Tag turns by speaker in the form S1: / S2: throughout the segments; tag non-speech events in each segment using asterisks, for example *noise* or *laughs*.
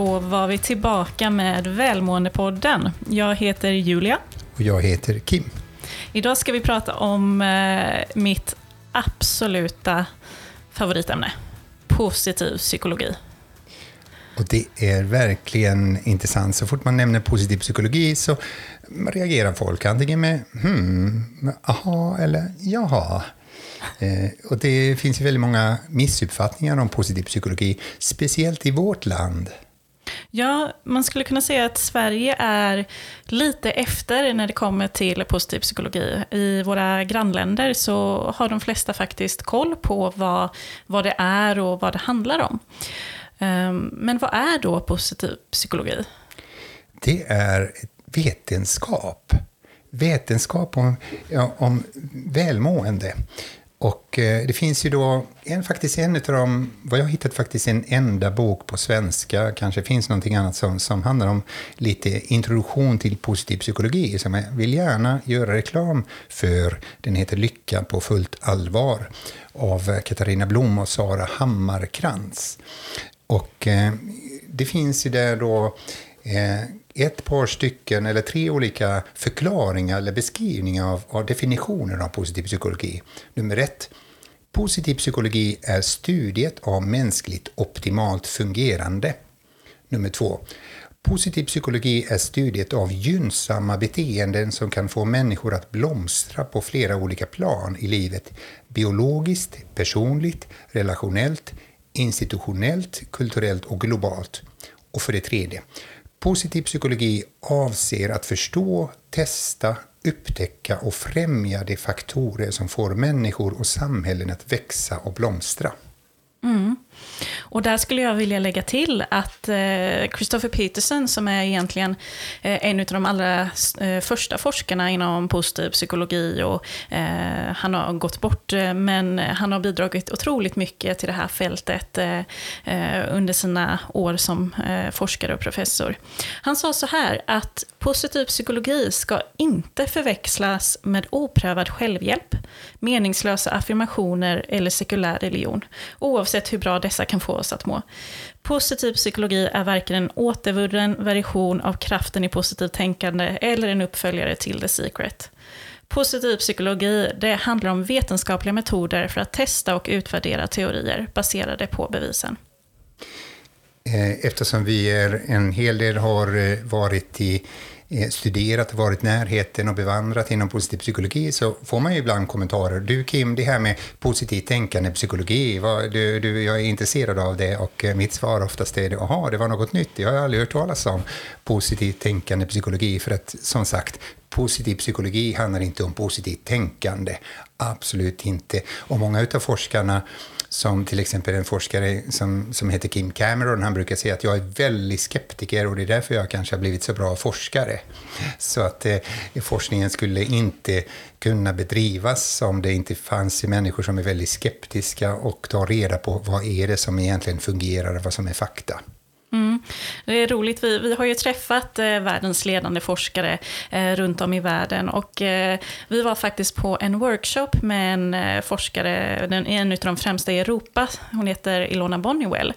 S1: då var vi tillbaka med Välmåendepodden. Jag heter Julia.
S2: Och jag heter Kim.
S1: Idag ska vi prata om eh, mitt absoluta favoritämne. Positiv psykologi.
S2: Och det är verkligen intressant. Så fort man nämner positiv psykologi så reagerar folk antingen med hmm, aha eller jaha. Eh, och det finns ju väldigt många missuppfattningar om positiv psykologi, speciellt i vårt land.
S1: Ja, man skulle kunna säga att Sverige är lite efter när det kommer till positiv psykologi. I våra grannländer så har de flesta faktiskt koll på vad, vad det är och vad det handlar om. Ehm, men vad är då positiv psykologi?
S2: Det är vetenskap. Vetenskap om, ja, om välmående. Och eh, det finns ju då en, faktiskt en av dem, vad jag har hittat faktiskt en enda bok på svenska, kanske finns någonting annat som, som handlar om lite introduktion till positiv psykologi, som jag vill gärna göra reklam för. Den heter Lycka på fullt allvar, av Katarina Blom och Sara Hammarkrans. Och eh, det finns ju där då eh, ett par stycken eller tre olika förklaringar eller beskrivningar av, av definitionen av positiv psykologi. Nummer ett. Positiv psykologi är studiet av mänskligt optimalt fungerande. Nummer två. Positiv psykologi är studiet av gynnsamma beteenden som kan få människor att blomstra på flera olika plan i livet. Biologiskt, personligt, relationellt, institutionellt, kulturellt och globalt. Och för det tredje. Positiv psykologi avser att förstå, testa, upptäcka och främja de faktorer som får människor och samhällen att växa och blomstra.
S1: Mm. Och där skulle jag vilja lägga till att eh, Christopher Peterson, som är egentligen eh, en av de allra eh, första forskarna inom positiv psykologi, och han har gått bort, men han har bidragit otroligt mycket till det här fältet under sina år som forskare och professor. Han sa så här att positiv psykologi ska inte förväxlas med oprövad självhjälp, meningslösa affirmationer eller sekulär religion, oavsett hur bra dessa kan få oss att må. Positiv psykologi är varken en återvunnen version av kraften i positivt tänkande eller en uppföljare till The Secret. Positiv psykologi det handlar om vetenskapliga metoder för att testa och utvärdera teorier baserade på bevisen.
S2: Eh, eftersom vi är en hel del har eh, varit i Eh, studerat, varit i närheten och bevandrat inom positiv psykologi så får man ju ibland kommentarer. Du Kim, det här med positivt tänkande psykologi, vad, du, du, jag är intresserad av det och eh, mitt svar oftast är jaha, det var något nytt. Jag har aldrig hört talas om positivt tänkande psykologi för att som sagt, positiv psykologi handlar inte om positivt tänkande. Absolut inte. Och många av forskarna som till exempel en forskare som, som heter Kim Cameron, han brukar säga att jag är väldigt skeptiker och det är därför jag kanske har blivit så bra forskare. Så att eh, forskningen skulle inte kunna bedrivas om det inte fanns människor som är väldigt skeptiska och tar reda på vad är det som egentligen fungerar och vad som är fakta.
S1: Det är roligt, vi, vi har ju träffat eh, världens ledande forskare eh, runt om i världen och eh, vi var faktiskt på en workshop med en eh, forskare, den, en av de främsta i Europa, hon heter Ilona Bonniwell.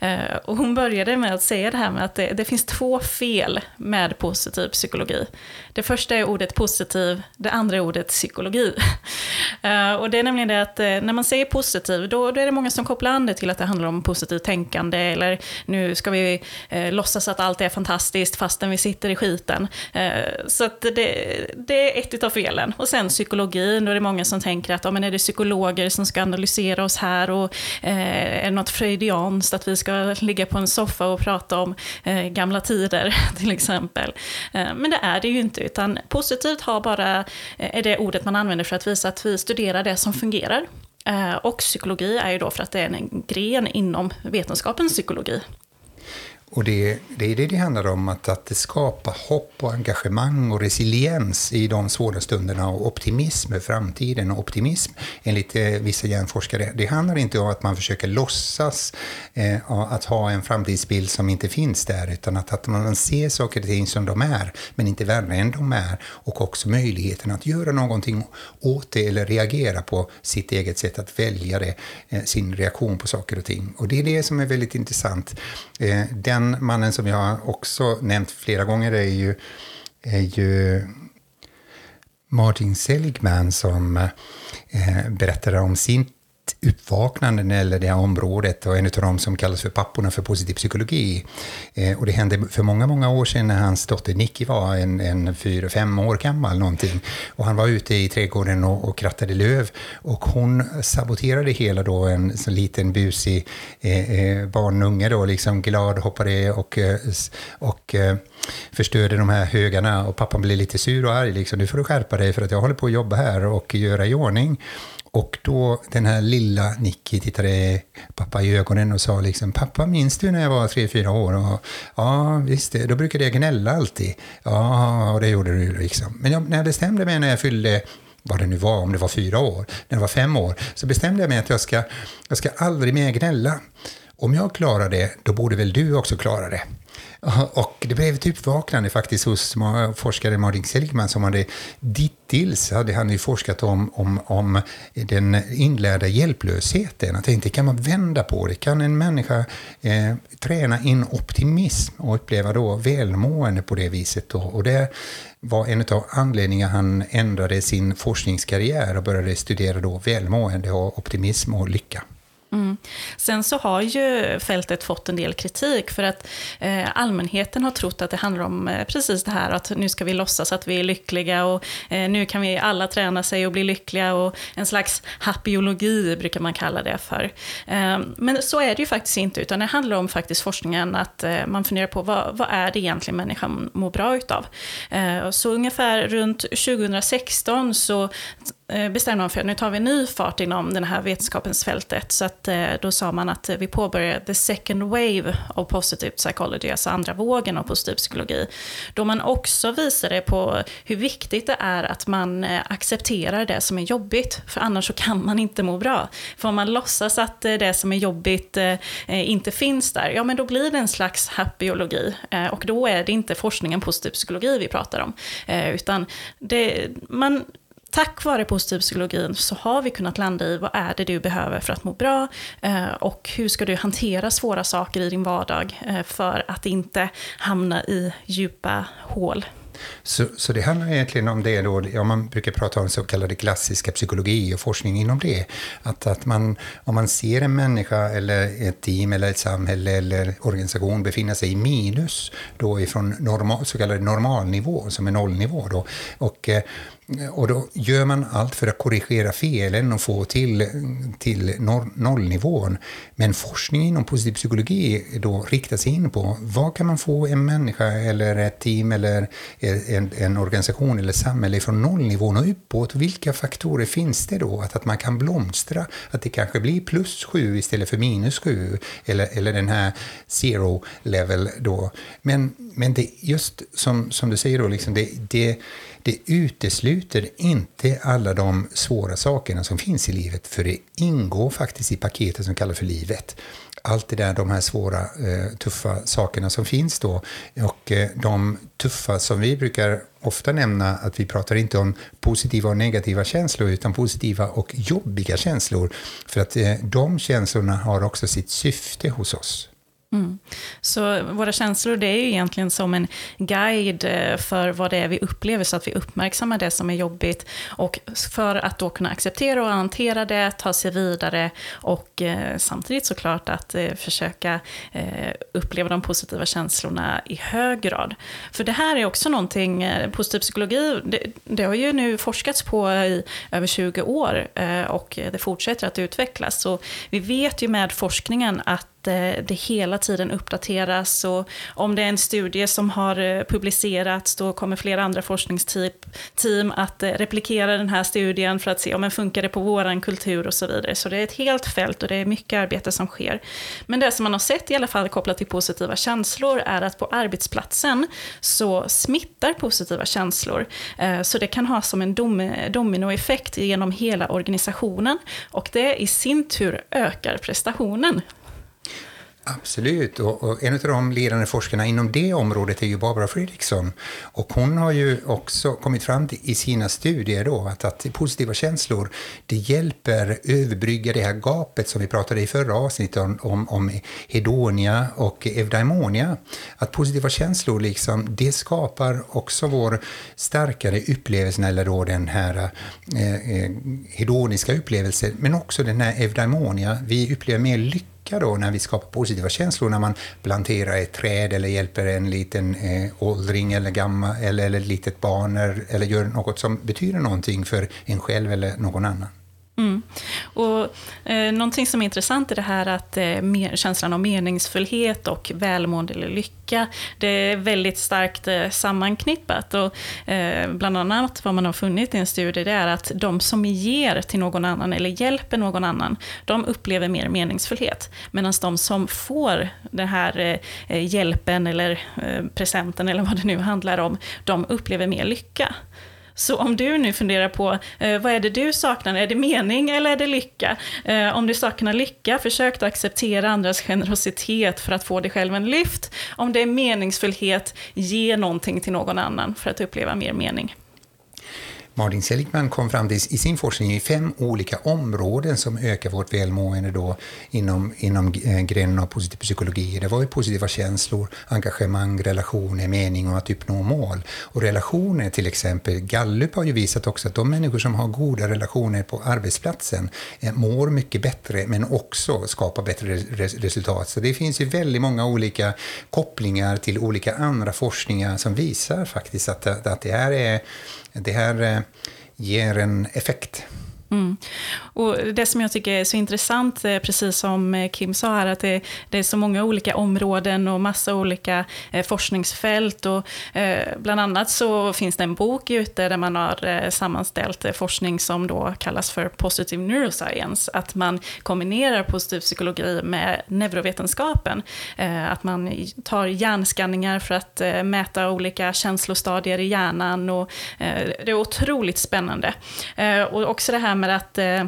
S1: Eh, och hon började med att säga det här med att det, det, finns två fel med positiv psykologi. Det första är ordet positiv, det andra är ordet psykologi. *laughs* Eh, och det är nämligen det att eh, när man säger positiv, då, då är det många som kopplar an det till att det handlar om positivt tänkande eller nu ska vi eh, låtsas att allt är fantastiskt fastän vi sitter i skiten. Eh, så att det, det är ett av felen. Och sen psykologin, då är det många som tänker att ja, men är det psykologer som ska analysera oss här och eh, är det något freudianskt att vi ska ligga på en soffa och prata om eh, gamla tider *laughs* till exempel. Eh, men det är det ju inte, utan positivt har bara, eh, är det ordet man använder för att visa att vi studerar det som fungerar. Eh, och psykologi är ju då för att det är en gren inom vetenskapens psykologi.
S2: Och det, det är det det handlar om, att, att skapa hopp och engagemang och resiliens i de svåra stunderna och optimism för framtiden. Och optimism, enligt eh, vissa hjärnforskare, det handlar inte om att man försöker låtsas eh, att ha en framtidsbild som inte finns där, utan att, att man ser saker och ting som de är, men inte värre än de är. Och också möjligheten att göra någonting åt det eller reagera på sitt eget sätt att välja det, eh, sin reaktion på saker och ting. Och det är det som är väldigt intressant. Eh, den den mannen som jag också nämnt flera gånger är ju, är ju Martin Seligman som eh, berättar om sin uppvaknande när det gäller det här området och en av dem som kallas för papporna för positiv psykologi. Eh, och det hände för många, många år sedan när hans dotter Nicky var en, en fyra, fem år gammal någonting. Och han var ute i trädgården och, och krattade löv och hon saboterade hela då en så liten busig eh, eh, barnunge då, liksom glad hoppade och, eh, och eh, förstörde de här högarna och pappan blev lite sur och arg liksom, nu får du skärpa dig för att jag håller på att jobba här och göra i ordning. Och då den här lilla lilla Nicky tittade pappa i ögonen och sa liksom, pappa minns du när jag var tre, fyra år? Och, ja, visst, då brukade jag gnälla alltid. Ja, och det gjorde du liksom. Men jag, när jag bestämde mig när jag fyllde vad det nu var, om det var fyra år, när det var fem år, så bestämde jag mig att jag ska, jag ska aldrig mer gnälla. Om jag klarar det, då borde väl du också klara det. *laughs* Och det blev typ ett uppvaknande faktiskt hos forskaren Martin Seligman som hade dittills hade han ju forskat om, om, om den inlärda hjälplösheten. Jag tänkte, kan man vända på det? Kan en människa eh, träna in optimism och uppleva då välmående på det viset? Då? Och det var en av anledningarna han ändrade sin forskningskarriär och började studera då välmående och optimism och lycka.
S1: Mm. Sen så har ju fältet fått en del kritik för att eh, allmänheten har trott att det handlar om eh, precis det här att nu ska vi låtsas att vi är lyckliga och eh, nu kan vi alla träna sig och bli lyckliga och en slags happyologi brukar man kalla det för. Eh, men så är det ju faktiskt inte utan det handlar om faktiskt forskningen att eh, man funderar på vad, vad är det egentligen människan mår bra utav. Eh, så ungefär runt 2016 så Eh, bestämde man för att nu tar vi en ny fart inom den här vetenskapens fältet. Så att, eh, då sa man att eh, vi påbörjar the second wave of positive psychology, alltså andra vågen av positiv psykologi. Då man också visade på hur viktigt det är att man accepterar det som är jobbigt, för annars så kan man inte må bra. För om man låtsas att det som är jobbigt inte finns där, ja men då blir det en slags happyologi. Och då är det inte forskningen positiv psykologi vi pratar om, utan det, man tack vare positiv psykologin så har vi kunnat landa i vad är det du behöver för att må bra eh, och hur ska du hantera svåra saker i din vardag eh, för att inte hamna i djupa hål.
S2: Så, så det handlar egentligen om det då, ja, man brukar prata om så kallade klassiska psykologi och forskning inom det. Att, att man, om man ser en människa eller ett team eller ett samhälle eller organisation befinna sig i minus då ifrån normal, så kallad normalnivå, som är nollnivå då, och eh, och då gör man allt för att korrigera felen och få till, till nollnivån. Men forskning inom positiv psykologi då riktas in på vad kan man få en människa eller ett team eller en, en organisation eller samhälle från nollnivån och uppåt. Vilka faktorer finns det då? Att, att man kan blomstra, att det kanske blir plus sju istället för minus sju eller, eller den här zero level då. Men, men det just som, som du säger då, liksom det, det det utesluter inte alla de svåra sakerna som finns i livet, för det ingår faktiskt i paketet som kallas för livet. Allt det där, de här svåra, eh, tuffa sakerna som finns då. Och eh, de tuffa som vi brukar ofta nämna, att vi pratar inte om positiva och negativa känslor, utan positiva och jobbiga känslor. För att eh, de känslorna har också sitt syfte hos oss.
S1: Mm. Så våra känslor det är ju egentligen som en guide eh, för vad det är vi upplever, så att vi uppmärksammar det som är jobbigt. Och för att då kunna acceptera och hantera det, ta sig vidare och eh, samtidigt såklart att eh, försöka eh, uppleva de positiva känslorna i hög grad. För det här är också någonting, eh, positiv psykologi, det, det, har ju nu forskats på i över 20 år eh, och det fortsätter att utvecklas. Så vi vet ju med forskningen att Eh, det hela tiden uppdateras. Och om det är en studie som har eh, publicerats, då kommer flera andra forskningsteam att eh, replikera den här studien för att se om den funkar det på våran kultur och så vidare. Så det är ett helt fält och det är mycket arbete som sker. Men det som man har sett, i alla fall kopplat till positiva känslor, är att på arbetsplatsen så smittar positiva känslor. Så det kan ha som en dominoeffekt genom hela organisationen och det i sin tur ökar prestationen.
S2: Absolut, och, och, en av de ledande forskarna inom det området är ju Barbara Fredriksson. Och hon har ju också kommit fram till, i sina studier då att, att positiva känslor, det hjälper överbrygga det här gapet som vi pratade i förra avsnittet om, om, om hedonia och eudaimonia. Att positiva känslor, liksom, det skapar också vår starkare upplevelse, eller då den här eh, eh, hedoniska upplevelsen, men också den här eudaimonia. Vi upplever mer lycka lycka då när vi skapar positiva känslor, när man planterar ett träd eller hjälper en liten eh, åldring eller gammal eller, eller ett litet barn eller, eller gör något som betyder någonting för en själv eller någon annan.
S1: Mm. Och, eh, någonting som är intressant i det här att eh, mer, känslan av meningsfullhet och välmående eller lycka, det är väldigt starkt eh, sammanknippat. Och, eh, bland annat vad man har funnit i en studie, det är att de som ger till någon annan eller hjälper någon annan, de upplever mer meningsfullhet. Medan de som får den här eh, hjälpen eller eh, presenten eller vad det nu handlar om, de upplever mer lycka. Så om du nu funderar på eh, vad är det du saknar, är det mening eller är det lycka? Eh, om du saknar lycka, försök att acceptera andras generositet för att få dig själv en lyft. Om det är meningsfullhet, ge någonting till någon annan för att uppleva mer mening.
S2: Martin Seligman kom fram till i sin forskning i fem olika områden som ökar vårt välmående då inom, inom eh, grenen av positiv psykologi. Det var ju positiva känslor, engagemang, relationer, mening och att uppnå mål. Och relationer till exempel, Gallup har ju visat också att de människor som har goda relationer på arbetsplatsen eh, mår mycket bättre men också skapar bättre resultat. Så det finns ju väldigt många olika kopplingar till olika andra forskningar som visar faktiskt att, att det här är det här eh, ger en effekt.
S1: Mm. Och det som jag tycker är så intressant, eh, precis som eh, Kim sa här, att det, det är så många olika områden och massa olika eh, forskningsfält. Och, bland annat så finns det en bok ute där man har sammanställt forskning som då kallas för positive neuroscience. Att man kombinerar positiv psykologi med neurovetenskapen. att man tar hjärnskanningar för att mäta olika känslostadier i hjärnan. Och, det är otroligt spännande. och också det här med att Eh,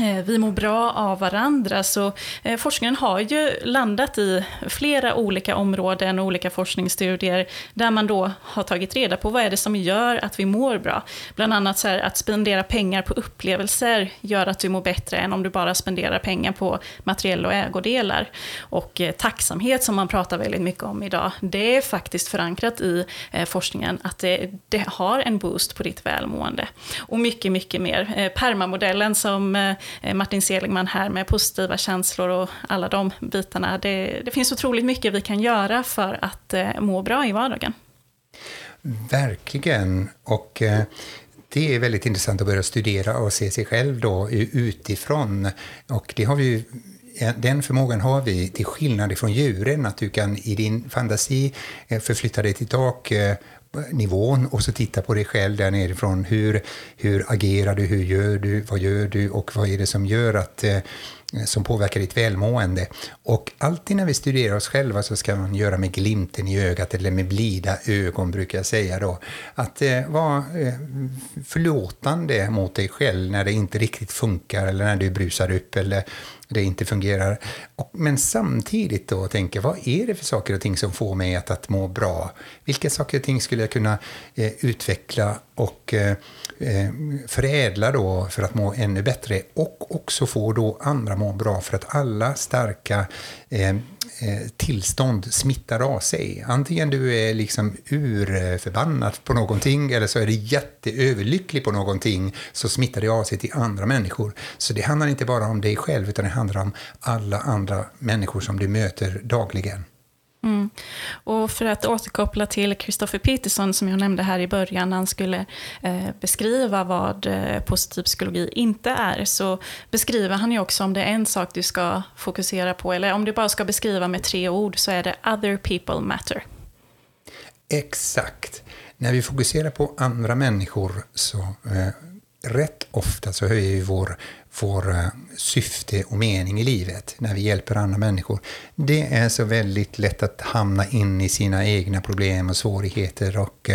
S1: Eh, vi mår bra av varandra. Så eh, forskningen har ju landat i flera olika områden och olika forskningsstudier där man då har tagit reda på vad är det som gör att vi mår bra. Bland annat så här, att spendera pengar på upplevelser gör att du mår bättre än om du bara spenderar pengar på materiella och ägodelar. Och eh, tacksamhet som man pratar väldigt mycket om idag, det är faktiskt förankrat i eh, forskningen att det, det har en boost på ditt välmående. Och mycket, mycket mer. Eh, Permamodellen som Eh, Martin Seligman här med positiva känslor och alla de bitarna. Det, det finns otroligt mycket vi kan göra för att eh, må bra i vardagen.
S2: Verkligen. Och eh, det är väldigt intressant att börja studera och se sig själv då utifrån. Och det har vi ju den förmågan har vi till skillnad från djuren, att du kan i din fantasi förflytta dig till tak nivån och så titta på dig själv där nerifrån. Hur, hur agerar du, hur gör du, vad gör du och vad är det som gör att eh, som påverkar ditt välmående. Och alltid när vi studerar oss själva så ska man göra med glimten i ögat eller med blida ögon brukar jag säga då. Att eh, vara eh, förlåtande mot dig själv när det inte riktigt funkar eller när du brusar upp eller det inte fungerar. Och, men samtidigt då tänka, vad är det för saker och ting som får mig att, att må bra? Vilka saker och ting skulle jag kunna eh, utveckla och eh, eh förädla då för att må ännu bättre? Och också få då andra må bra för att alla starka eh, eh, tillstånd smittar av sig. Antingen du är liksom urförbannad på någonting eller så är du jätteöverlycklig på någonting så smittar det av sig till andra människor. Så det handlar inte bara om dig själv utan det handlar om alla andra människor som du möter dagligen.
S1: Mm. Och för att återkoppla till Christopher Peterson som jag nämnde här i början, han skulle eh, beskriva vad eh, positiv psykologi inte är, så beskriver han ju också om det är en sak du ska fokusera på, eller om du bara ska beskriva med tre ord, så är det other people matter.
S2: Exakt. När vi fokuserar på andra människor så eh, rätt ofta så höjer vi vår, vår eh, syfte och mening i livet när vi hjälper andra människor. Det är så väldigt lätt att hamna in i sina egna problem och svårigheter och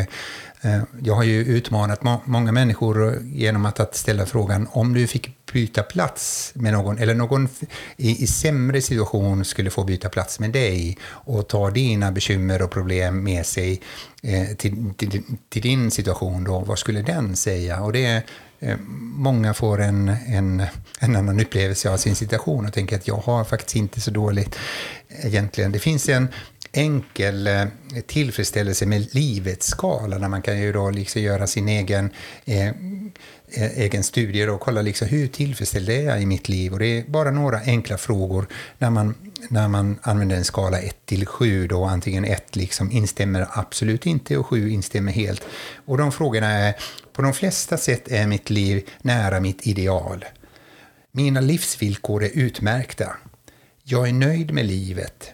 S2: Eh, eh jag har ju utmanat må många människor genom att, att ställa frågan om du fick byta plats med någon, eller någon i, i sämre situation skulle få byta plats med dig och ta dina bekymmer och problem med sig eh, till, till, till, din situation, då, vad skulle den säga? Och det Eh, många får en, en, en annan upplevelse av sin situation och tänker att jag har faktiskt inte så dåligt egentligen. Det finns en enkel eh, tillfredsställelse med livets skala, där man kan ju då liksom göra sin egen, eh e-, egen studie och kolla liksom hur tillfredsställd är jag i mitt liv. Och det är bara några enkla frågor när man, när man använder en skala 1 till 7, då antingen 1 liksom instämmer absolut inte och 7 instämmer helt. Och de frågorna är, på de flesta sätt är mitt liv nära mitt ideal. Mina livsvillkor är utmärkta. Jag är nöjd med livet.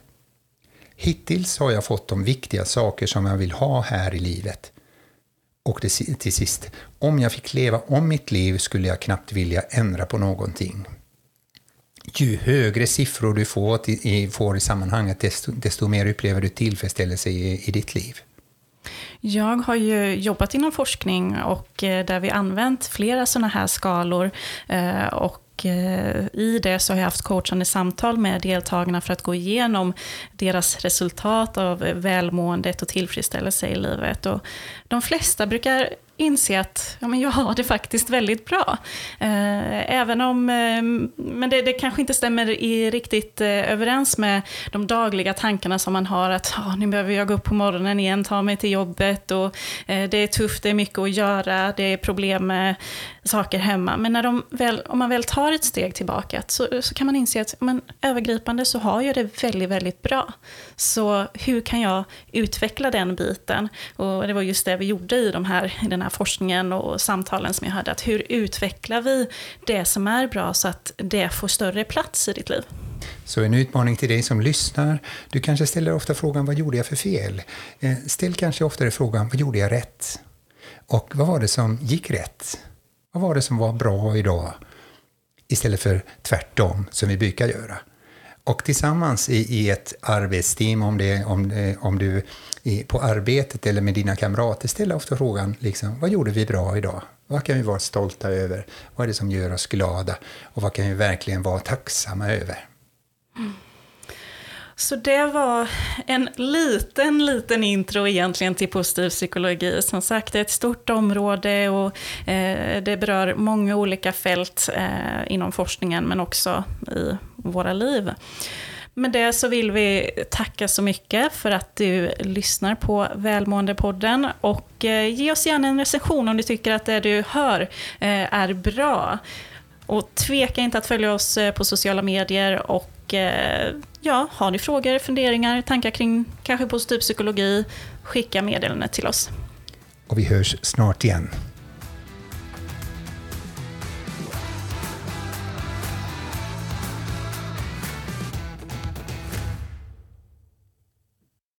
S2: Hittills har jag fått de viktiga saker som jag vill ha här i livet. Och till sist, om jag fick leva om mitt liv skulle jag knappt vilja ändra på någonting. Ju högre siffror du får i, får i sammanhanget, desto, desto mer upplever du tillfredsställelse i, i ditt liv.
S1: Jag har ju jobbat inom forskning och eh, där vi använt flera sådana här skalor. Eh, och eh, i det så har jag haft coachande samtal med deltagarna för att gå igenom deras resultat av välmåendet och tillfredsställelse i livet. Och de flesta brukar inse att ja, men jag har det faktiskt väldigt bra. Eh, även om, eh, men det, det kanske inte stämmer i riktigt eh, överens med de dagliga tankarna som man har att oh, nu behöver jag gå upp på morgonen igen, ta mig till jobbet och eh, det är tufft, det är mycket att göra, det är problem med saker hemma. Men när de väl, om man väl tar ett steg tillbaka så, så kan man inse att men, övergripande så har jag det väldigt, väldigt bra. Så hur kan jag utveckla den biten? Och det var just det vi gjorde i, de här, i den här forskningen och samtalen som jag hade. Att hur utvecklar vi det som är bra så att det får större plats i ditt liv?
S2: Så en utmaning till dig som lyssnar. Du kanske ställer ofta frågan vad gjorde jag för fel? Eh, ställ kanske oftare frågan vad gjorde jag rätt? Och vad var det som gick rätt? Vad var det som var bra idag? Istället för tvärtom, som vi brukar göra. Och tillsammans i, i ett arbetsteam, om, det, om, det, om du i, på arbetet eller med dina kamrater, ställer ofta frågan liksom, vad gjorde vi bra idag? Vad kan vi vara stolta över? Vad är det som gör oss glada? Och vad kan vi verkligen vara tacksamma över?
S1: Så det var en liten, liten intro egentligen till positiv psykologi. Som sagt, det är ett stort område och eh, det berör många olika fält eh, inom forskningen men också i våra liv. Med det så vill vi tacka så mycket för att du lyssnar på Välmåendepodden och eh, ge oss gärna en recension om du tycker att det du hör eh, är bra. Och tveka inte att följa oss eh, på sociala medier och eh, ja, har ni frågor, funderingar, tankar kring kanske positiv psykologi, skicka meddelandet till oss.
S2: Och vi hörs snart igen.